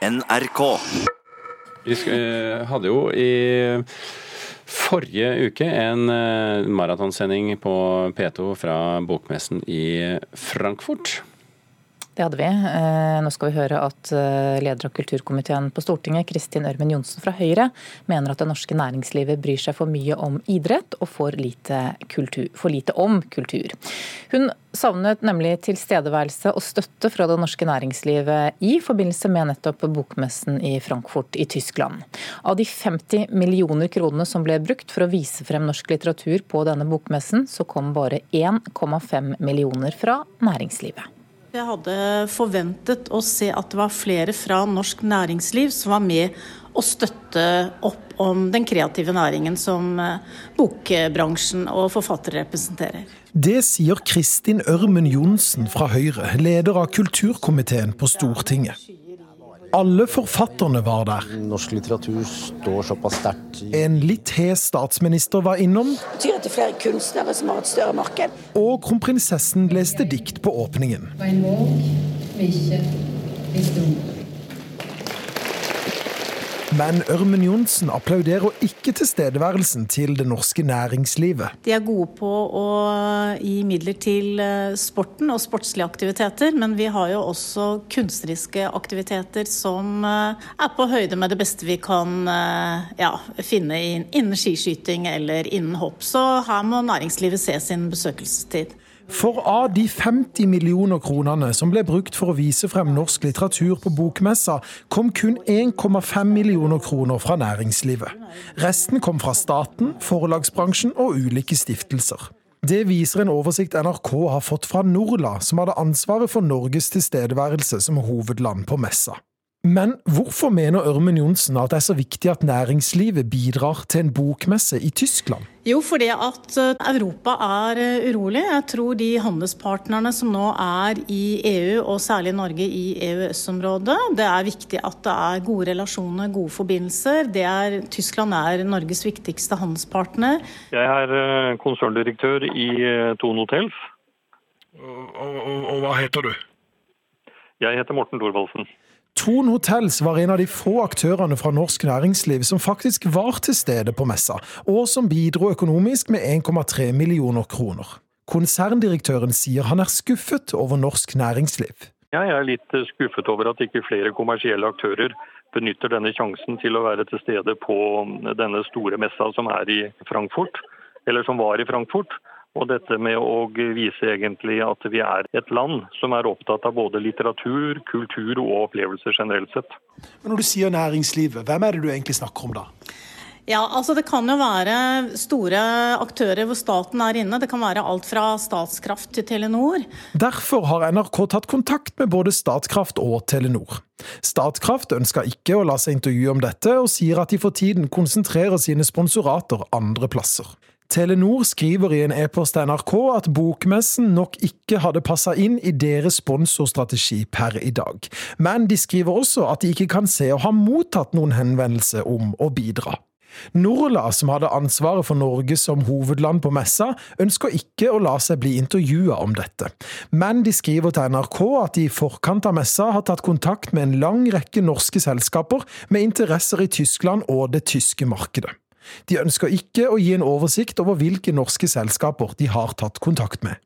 NRK. Vi eh, hadde jo i forrige uke en eh, maratonsending på P2 fra bokmessen i Frankfurt. Det hadde vi. Eh, nå skal vi høre at eh, leder av kulturkomiteen på Stortinget, Kristin Ørmen Johnsen fra Høyre, mener at det norske næringslivet bryr seg for mye om idrett og for lite, kultur, for lite om kultur. Hun savnet nemlig tilstedeværelse og støtte fra det norske næringslivet i forbindelse med nettopp bokmessen i Frankfurt i Tyskland. Av de 50 millioner kronene som ble brukt for å vise frem norsk litteratur på denne bokmessen, så kom bare 1,5 millioner fra næringslivet. Jeg hadde forventet å se at det var flere fra norsk næringsliv som var med å støtte opp om den kreative næringen som eh, bokbransjen og forfattere representerer. Det sier Kristin Ørmen Johnsen fra Høyre, leder av kulturkomiteen på Stortinget. Alle forfatterne var der. Norsk litteratur står såpass sterkt. En litt hes statsminister var innom. Det Betyr at det er flere kunstnere som har et større marked. Og kronprinsessen leste dikt på åpningen. En våg vi ikke visste om. Men Ørmen Johnsen applauderer ikke tilstedeværelsen til det norske næringslivet. De er gode på å gi midler til eh, sporten og sportslige aktiviteter, men vi har jo også kunstneriske aktiviteter som eh, er på høyde med det beste vi kan eh, ja, finne innen skiskyting eller innen hopp. Så her må næringslivet se sin besøkelsestid. For av de 50 millioner kronene som ble brukt for å vise frem norsk litteratur på bokmessa, kom kun 1,5 millioner kroner fra næringslivet. Resten kom fra staten, forlagsbransjen og ulike stiftelser. Det viser en oversikt NRK har fått fra Norla, som hadde ansvaret for Norges tilstedeværelse som hovedland på messa. Men hvorfor mener Ørmen Johnsen at det er så viktig at næringslivet bidrar til en bokmesse i Tyskland? Jo, fordi at eh, Europa er eh, urolig. Jeg tror de handelspartnerne som nå er i EU, og særlig Norge i EØS-området, det er viktig at det er gode relasjoner, gode forbindelser. Er, Tyskland er Norges viktigste handelspartner. Jeg er eh, konserndirektør i Thon Hotels. Og, og, og hva heter du? Jeg heter Morten Thorvaldsen. Thon Hotels var en av de få aktørene fra norsk næringsliv som faktisk var til stede på messa, og som bidro økonomisk med 1,3 millioner kroner. Konserndirektøren sier han er skuffet over norsk næringsliv. Jeg er litt skuffet over at ikke flere kommersielle aktører benytter denne sjansen til å være til stede på denne store messa som er i Frankfurt, eller som var i Frankfurt. Og dette med å vise egentlig at vi er et land som er opptatt av både litteratur, kultur og opplevelser generelt sett. Men Når du sier næringslivet, hvem er det du egentlig snakker om da? Ja, altså Det kan jo være store aktører hvor staten er inne. Det kan være alt fra Statskraft til Telenor. Derfor har NRK tatt kontakt med både Statkraft og Telenor. Statkraft ønsker ikke å la seg intervjue om dette, og sier at de for tiden konsentrerer sine sponsorater andre plasser. Telenor skriver i en e-post til NRK at bokmessen nok ikke hadde passa inn i deres sponsorstrategi per i dag. Men de skriver også at de ikke kan se å ha mottatt noen henvendelse om å bidra. Norla, som hadde ansvaret for Norge som hovedland på messa, ønsker ikke å la seg bli intervjua om dette. Men de skriver til NRK at de i forkant av messa har tatt kontakt med en lang rekke norske selskaper med interesser i Tyskland og det tyske markedet. De ønsker ikke å gi en oversikt over hvilke norske selskaper de har tatt kontakt med.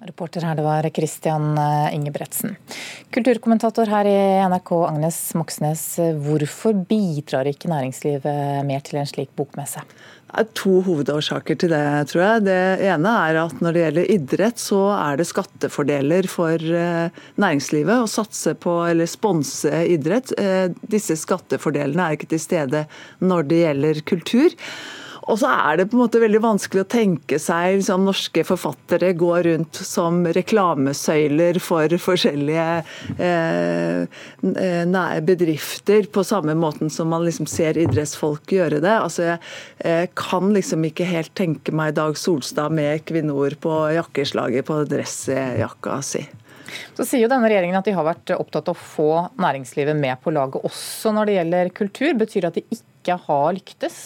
Reporter her, det var Christian eh, Ingebretsen. Kulturkommentator her i NRK, Agnes Moxnes. Hvorfor bidrar ikke næringslivet mer til en slik bokmesse? Det er to hovedårsaker til det, tror jeg. Det ene er at når det gjelder idrett, så er det skattefordeler for eh, næringslivet å satse på eller sponse idrett. Eh, disse skattefordelene er ikke til stede når det gjelder kultur. Og så er det på en måte veldig vanskelig å tenke seg liksom, norske forfattere gå rundt som reklamesøyler for forskjellige eh, eh bedrifter, på samme måten som man liksom ser idrettsfolk gjøre det. Altså, jeg eh, kan liksom ikke helt tenke meg Dag Solstad med Equinor på jakkeslaget på dressjakka si. Så sier jo denne regjeringen at de har vært opptatt av å få næringslivet med på laget også når det gjelder kultur. Betyr det at de ikke har lyktes?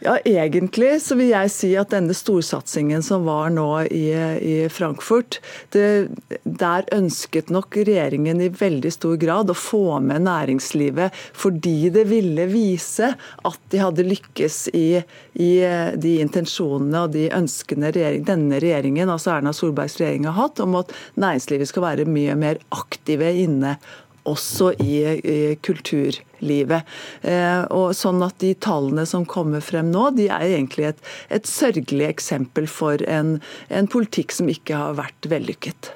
Ja, Egentlig så vil jeg si at denne storsatsingen som var nå i, i Frankfurt, det, der ønsket nok regjeringen i veldig stor grad å få med næringslivet fordi det ville vise at de hadde lykkes i, i de intensjonene og de ønskene regjering, denne regjeringen, altså Erna Solbergs regjering, har hatt om at næringslivet skal være mye mer aktive inne også i, i kulturlivet. Eh, og sånn at De tallene som kommer frem nå, de er egentlig et, et sørgelig eksempel for en, en politikk som ikke har vært vellykket.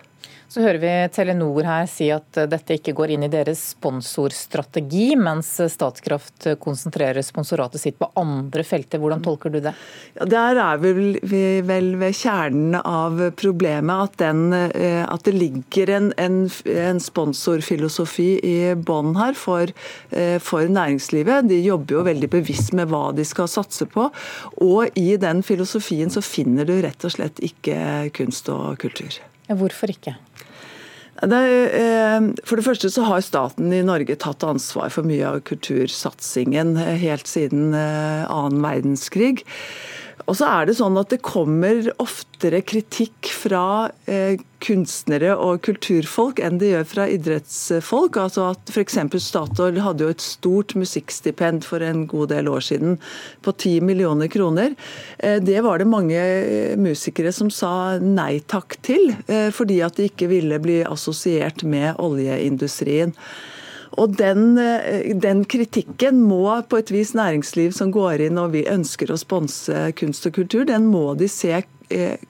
Så hører vi Telenor her si at dette ikke går inn i deres sponsorstrategi, mens Statkraft konsentrerer sponsoratet sitt på andre felter. Hvordan tolker du det? Ja, der er vi vel ved kjernen av problemet, at, den, eh, at det ligger en, en, en sponsorfilosofi i bånn her for, eh, for næringslivet. De jobber jo veldig bevisst med hva de skal satse på. Og i den filosofien så finner du rett og slett ikke kunst og kultur. Hvorfor ikke? Det, eh, for det første så har staten i Norge tatt ansvar for mye av kultursatsingen eh, helt siden eh, annen verdenskrig. Og så er det sånn at det kommer oftere kritikk fra eh, kunstnere og kulturfolk enn det gjør fra idrettsfolk. Altså at F.eks. Statoil hadde jo et stort musikkstipend for en god del år siden på 10 millioner kroner. Eh, det var det mange eh, musikere som sa nei takk til, eh, fordi at de ikke ville bli assosiert med oljeindustrien. Og den, eh, den, kritikken må på et vis næringsliv som går inn og vi ønsker å sponse kunst og kultur, den må de se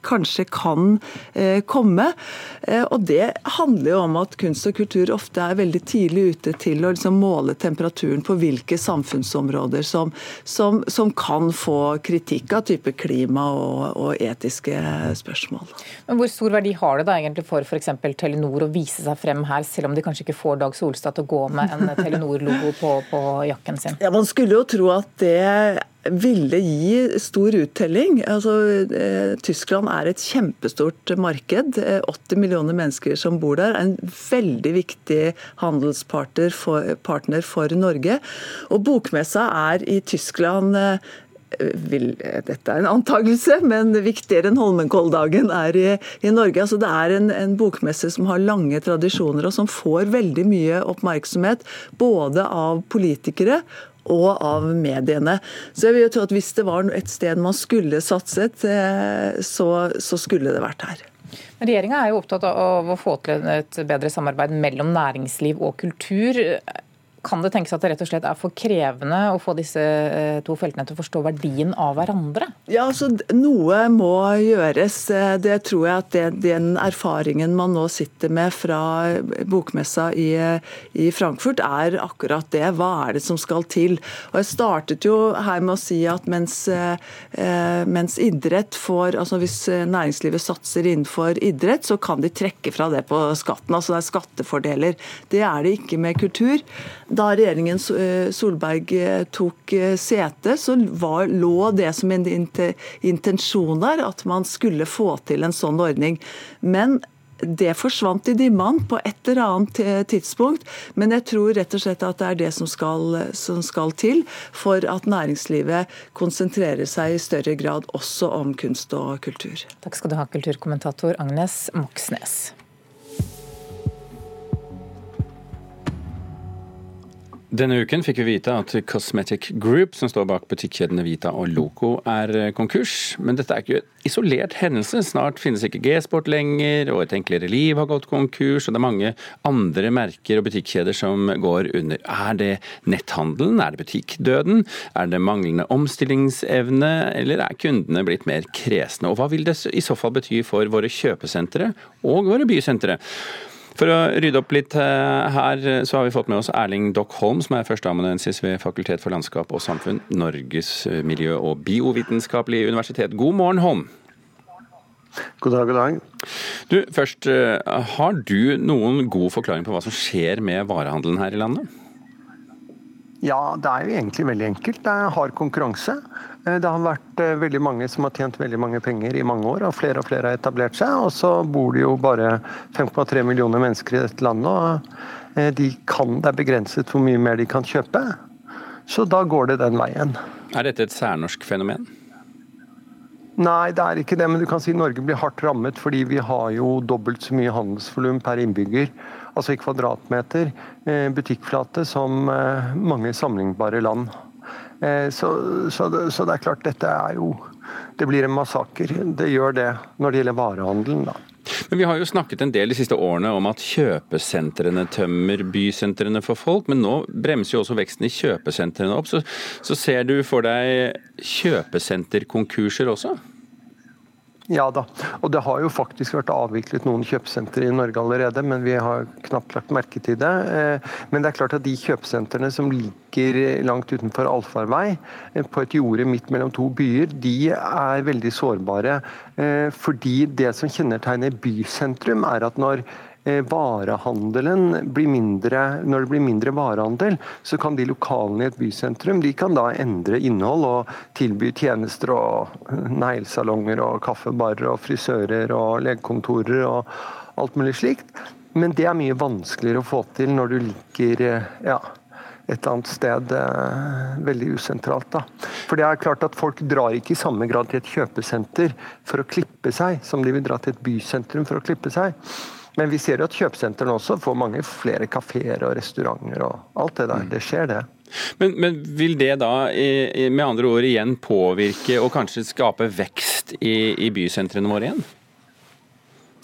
kanskje kan eh, komme. Eh, og Det handler jo om at kunst og kultur ofte er veldig tidlig ute til å liksom måle temperaturen på hvilke samfunnsområder som, som, som, kan få kritikk av type klima og, og, etiske spørsmål. Men Hvor stor verdi har det da egentlig for f.eks. Telenor å vise seg frem her, selv om de kanskje ikke får Dag Solstad til å gå med en Telenor-logo på, på jakken sin? Ja, Man skulle jo tro at det ville gi stor uttelling. Altså, eh, Tyskland er et kjempestort marked. 80 eh, millioner mennesker som bor der. En veldig viktig handelspartner for, for Norge. Og Bokmessa er i Tyskland eh, vil, dette er en antakelse, men viktigere enn Holmenkolldagen er i, i Norge. Altså, det er en, en, bokmesse som har lange tradisjoner, og som får veldig mye oppmerksomhet. Både av politikere og av mediene. Så jeg vil jo tro at Hvis det var et sted man skulle satset, eh, så, så skulle det vært her. Regjeringa er jo opptatt av å få til et bedre samarbeid mellom næringsliv og kultur. Kan det tenkes at det rett og slett er for krevende å få disse eh, to feltene til å forstå verdien av hverandre? Ja, altså Noe må gjøres. Eh, det tror jeg at det, den erfaringen man nå sitter med fra bokmessa i, i, Frankfurt, er akkurat det. Hva er det som skal til? Og Jeg startet jo her med å si at mens, eh, mens idrett får altså Hvis næringslivet satser innenfor idrett, så kan de trekke fra det på skatten. altså Det er skattefordeler. Det er det ikke med kultur. Da regjeringen eh, Solberg eh, tok eh, sete, så var, lå det som en intensjon der at man skulle få til en sånn ordning. Men det forsvant i dimman på et eller annet tidspunkt. Men jeg tror rett og slett at det er det som skal, som skal, til for at næringslivet konsentrerer seg i større grad også om kunst og kultur. Takk skal du ha, kulturkommentator Agnes Moxnes. Denne uken fikk vi vite at Cosmetic Group, som står bak butikkjedene Vita og Loco, er eh, konkurs. Men dette er ikke en isolert hendelse. Snart finnes ikke G-sport lenger, og Et enklere liv har gått konkurs, og det er mange andre merker og butikkjeder som går under. Er det netthandelen, er det butikkdøden, er det manglende omstillingsevne, eller er kundene blitt mer kresne? Og hva vil det i så fall bety for våre kjøpesentre og våre bysentre? For å rydde opp litt eh, her, så har vi fått med oss Erling Dock Holm, som er førsteamanuensis ved Fakultet for landskap og samfunn, Norges miljø- og biovitenskapelige universitet. God morgen, Holm. God dag, god dag. Du, først, eh, Har du noen god forklaring på hva som skjer med varehandelen her i landet? Ja, det er jo egentlig veldig enkelt. Det er hard konkurranse. Eh, det har vært eh, veldig mange som har tjent veldig mange penger i mange år, og flere og flere har etablert seg. Og så bor det jo bare 5,3 millioner mennesker i dette landet, og eh, de kan, det er begrenset hvor mye mer de kan kjøpe. Så da går det den veien. Er dette et særnorsk fenomen? Nei, det er ikke det, men du kan si Norge blir hardt rammet fordi vi har jo dobbelt så mye handelsvolum per innbygger, altså i kvadratmeter, eh, butikkflate, som eh, mange sammenlignbare land. Eh, så, så, så, det er klart, dette er jo Det blir en massaker. Det gjør det når det gjelder varehandelen, da. Men Vi har jo snakket en del de siste årene om at kjøpesentrene tømmer bysentrene for folk, men nå bremser jo også veksten i kjøpesentrene opp. Så, så ser du for deg kjøpesenterkonkurser også? Ja da, og det har jo faktisk vært avviklet noen kjøpesentre i Norge allerede, men vi har knapt lagt merke til det. Eh, men det er klart at de kjøpesentrene som ligger langt utenfor allfarvei, eh, på et jorde midt mellom to byer, de er veldig sårbare. Eh, fordi det som kjennetegner bysentrum, er at når varehandelen blir mindre, når det blir mindre varehandel, så kan de lokalene i et bysentrum de kan da endre innhold og tilby tjenester og neglesalonger og kaffebarer og frisører og legekontorer og alt mulig slikt. Men det er mye vanskeligere å få til når du ligger eh, ja, et annet sted eh, veldig usentralt. Da. For det er klart at Folk drar ikke i samme grad til et kjøpesenter for å klippe seg, som de vil dra til et bysentrum for å klippe seg. Men vi ser jo at kjøpesentrene også får mange flere kafeer og restauranter og alt det der. Mm. Det skjer, det. Men, men, vil det da med andre ord igjen påvirke og kanskje skape vekst i, i bysentrene våre igjen?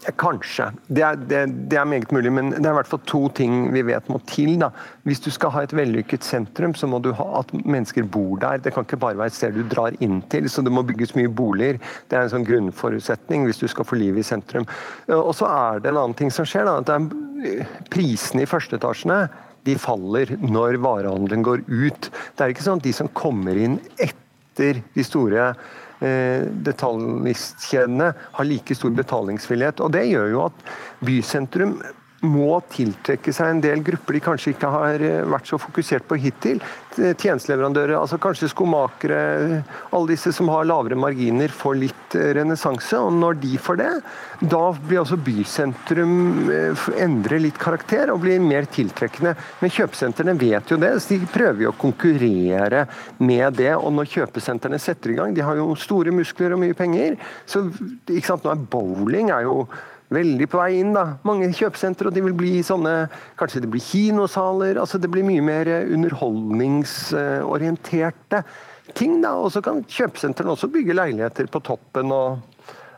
Kanskje. Det er, det, det er, meget mulig, men det er i hvert fall to ting vi vet må til. Da. Hvis du skal ha et vellykket sentrum, så må du ha at mennesker bor der. Det kan ikke bare være et sted du drar inn til, så det må bygges mye boliger. Det er en sånn grunnforutsetning hvis du skal få liv i sentrum. Og så er det en annen ting som skjer. Da, prisene i førsteetasjene de faller når varehandelen går ut. Det er ikke sånn at de som kommer inn etter de store Eh, detaljistkjedene har like stor betalingsvillighet. Og Det gjør jo at bysentrum må tiltrekke seg en del grupper de kanskje ikke har eh, vært så fokusert på hittil. Tjenesteleverandører, altså kanskje skomakere, alle disse som har lavere marginer, får litt eh, renessanse. Og når de får det, da blir også bysentrum eh, endre litt karakter og blir mer tiltrekkende. Men kjøpesentrene vet jo det, så de prøver jo å konkurrere med det. Og når kjøpesentrene setter i gang, de har jo store muskler og mye penger, så ikke sant, nå er bowling er jo veldig på vei inn. da. Mange kjøpesentre, og de vil bli sånne Kanskje det blir kinosaler. altså Det blir mye mer underholdningsorienterte ting. da, Og så kan kjøpesentrene også bygge leiligheter på toppen og,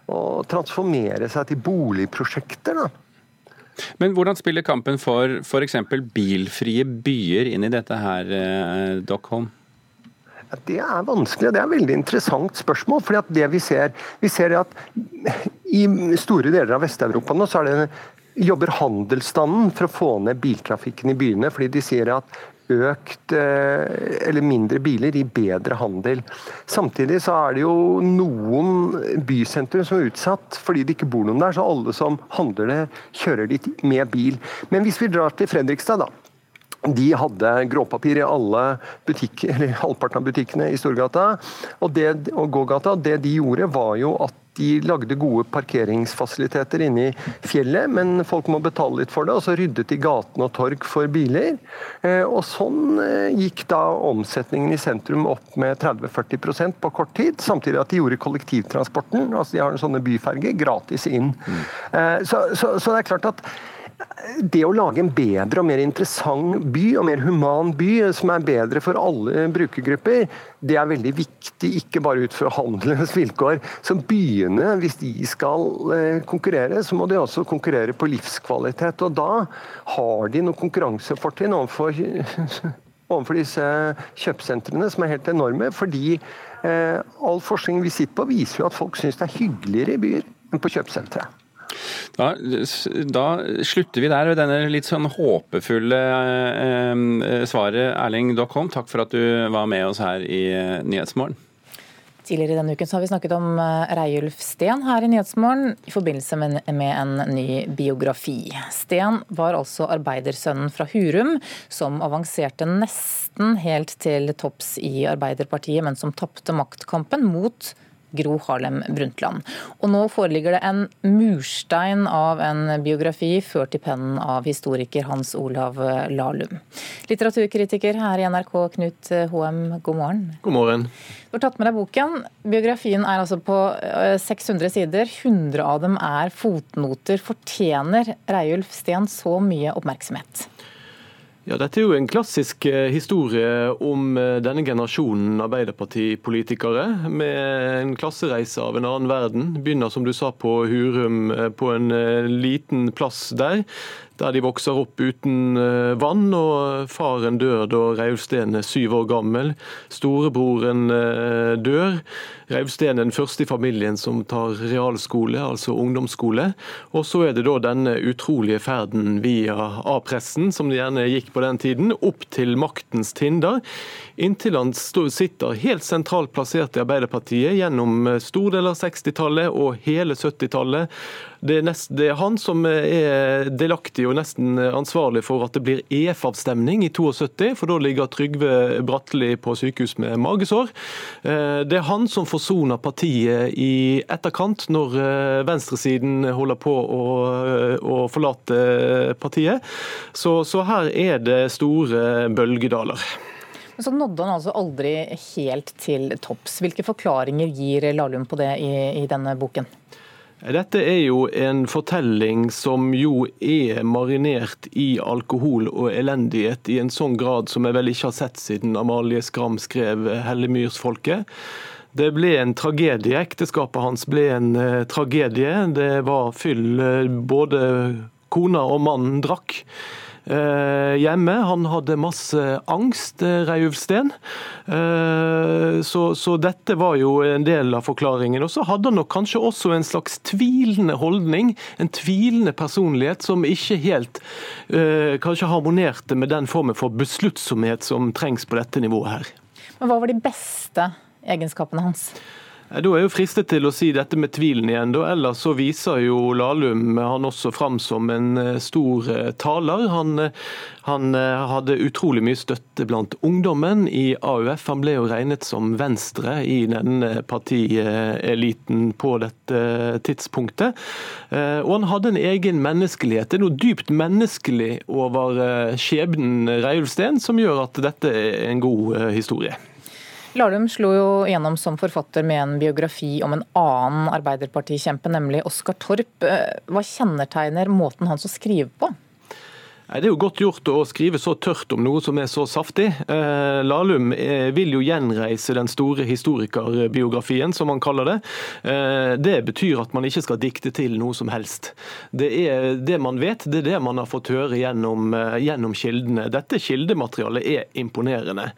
og transformere seg til boligprosjekter. da. Men hvordan spiller kampen for f.eks. bilfrie byer inn i dette her, eh, Dockholm? Det er vanskelig, og det er et veldig interessant spørsmål. fordi det Vi ser vi ser at i store deler av Vest-Europa nå så det, jobber handelsstanden for å få ned biltrafikken i byene. fordi de sier at økt eh, eller mindre biler gir bedre handel. Samtidig så er det jo noen bysentrum som er utsatt fordi det ikke bor noen der. Så alle som handler det, kjører dit med bil. Men hvis vi drar til Fredrikstad, da de hadde gråpapir i alle butikker, eller halvparten av butikkene i Storgata og, det, og gågata. Det de gjorde, var jo at de lagde gode parkeringsfasiliteter inne i fjellet, men folk må betale litt for det. og Så ryddet de gatene og torg for biler. Eh, og Sånn eh, gikk da omsetningen i sentrum opp med 30-40% på kort tid. Samtidig at de gjorde kollektivtransporten, altså de har en sånne byferger, gratis inn. Mm. Så, så, så det er klart at det å lage en bedre og mer interessant by, og mer human by, som er bedre for alle brukergrupper, det er veldig viktig, ikke bare ut fra handelens vilkår. Så byene, hvis de skal eh, konkurrere, så må de også konkurrere på livskvalitet. Og da har de noen konkurransefortrinn overfor, overfor disse kjøpesentrene, som er helt enorme. Fordi eh, all forskning vi sitter på, viser jo at folk syns det er hyggeligere i byer enn på kjøpesenteret. Da, da, slutter vi der ved denne litt sånn håpefulle eh, eh svaret. Erling Dockholm, takk for at du var med oss her i eh, Nyhetsmorgen. Tidligere denne uken har vi snakket om eh, Reiulf Steen her i Nyhetsmorgen i forbindelse med, med en ny biografi. Steen var altså arbeidersønnen fra Hurum, som avanserte nesten helt til topps i Arbeiderpartiet, men som tapte maktkampen mot Gro Harlem Brundtland. Og nå foreligger det en murstein av en biografi ført i pennen av historiker Hans Olav Lahlum. Litteraturkritiker her i NRK, Knut HM, god morgen. God morgen. Du har tatt med deg boken. Biografien er altså på 600 sider. 100 av dem er fotnoter. Fortjener Reiulf Steen så mye oppmerksomhet? Ja, Dette er jo en klassisk eh, historie om eh, denne generasjonen Arbeiderpartipolitikere. Med en klassereise av en annen verden. Begynner som du sa på Hurum, eh, på en liten plass der der de vokser opp uten eh, vann. og Faren dør da Raulsten er syv år gammel. Storebroren eh, dør. Raulsten er den første i familien som tar realskole, altså ungdomsskole. Og så er det da denne utrolige ferden via A-pressen, som det gjerne gikk på den tiden, opp til maktens tinder. Inntil han sitter helt sentralt plassert i Arbeiderpartiet gjennom eh, stor del av 60-tallet og hele 70-tallet. Det, det er, han som er delaktig og nesten ansvarlig for at det blir EF-avstemning i 72, for da ligger Trygve Bratteli på sykehus med magesår. Eh, det er han som forsoner partiet i etterkant, når eh, venstresiden holder på å, eh, å forlate partiet. Så, så her er det store bølgedaler. Så nådde han altså aldri helt til topps. Hvilke forklaringer gir Lahlum på det i, i denne boken? Dette er jo en fortelling som jo er marinert i alkohol og elendighet i en sånn grad som jeg vel ikke har sett siden Amalie Skram skrev 'Hellemyrsfolket'. Det ble en tragedie. Ekteskapet hans ble en uh, tragedie. Det var fyll. Uh, både kona og mannen drakk. Eh, hjemme. Han hadde masse angst, eh, Reiulf Steen. Eh, så, så, dette var jo en del av forklaringen. Og så hadde han nok kanskje også en slags tvilende holdning, en tvilende personlighet som ikke helt kanskje harmonerte med den formen for besluttsomhet som trengs på dette nivået her. Men hva var de beste egenskapene hans? Da er jeg jo fristet til å si dette med tvilen igjen. Da. Ellers så viser jo Lahlum han også fram som en eh, stor eh, taler. Han, eh, han, hadde utrolig mye støtte blant ungdommen i AUF. Han ble jo regnet som venstre i denne partieliten på dette tidspunktet. Og han hadde en egen menneskelighet. Det er noe dypt menneskelig over skjebnen Reiulf Steen som gjør at dette er en god historie. Lahlum slo jo gjennom som forfatter med en biografi om en annen Arbeiderpartikjempe, nemlig Oskar Torp. Eh, hva kjennetegner måten hans å skrive på? Det er jo godt gjort å skrive så tørt om noe som er så saftig. Eh, Lahlum eh, vil jo gjenreise den store historikerbiografien, som han kaller det. Eh, det betyr at man ikke skal dikte til noe som helst. Det er det man vet, det er det man har fått høre gjennom, gjennom kildene. Dette kildematerialet er imponerende.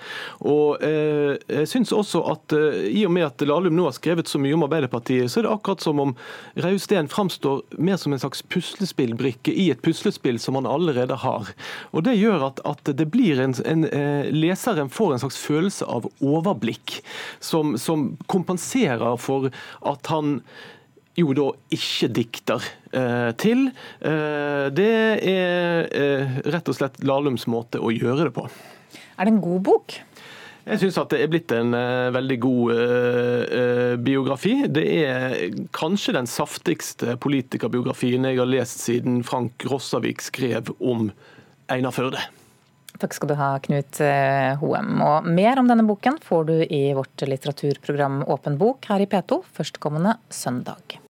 Og jeg syns også at i og med at Lahlum nå har skrevet så mye om Arbeiderpartiet, så er det akkurat som om Rausten framstår mer som en slags puslespillbrikke i et puslespill som han allerede har har. Og Det gjør at, at det blir en, en, eh, leseren får en slags følelse av overblikk, som, som kompenserer for at han jo da ikke dikter eh, til. Eh, det er eh, rett og slett Lahlums måte å gjøre det på. Er det en god bok? Jeg syns at det er blitt en uh, veldig god uh, biografi. Det er kanskje den saftigste politikerbiografien jeg har lest siden Frank Rossavik skrev om Einar Førde. Takk skal du ha, Knut Hoem. Og mer om denne boken får du i vårt litteraturprogram Åpen bok her i P2 førstkommende søndag.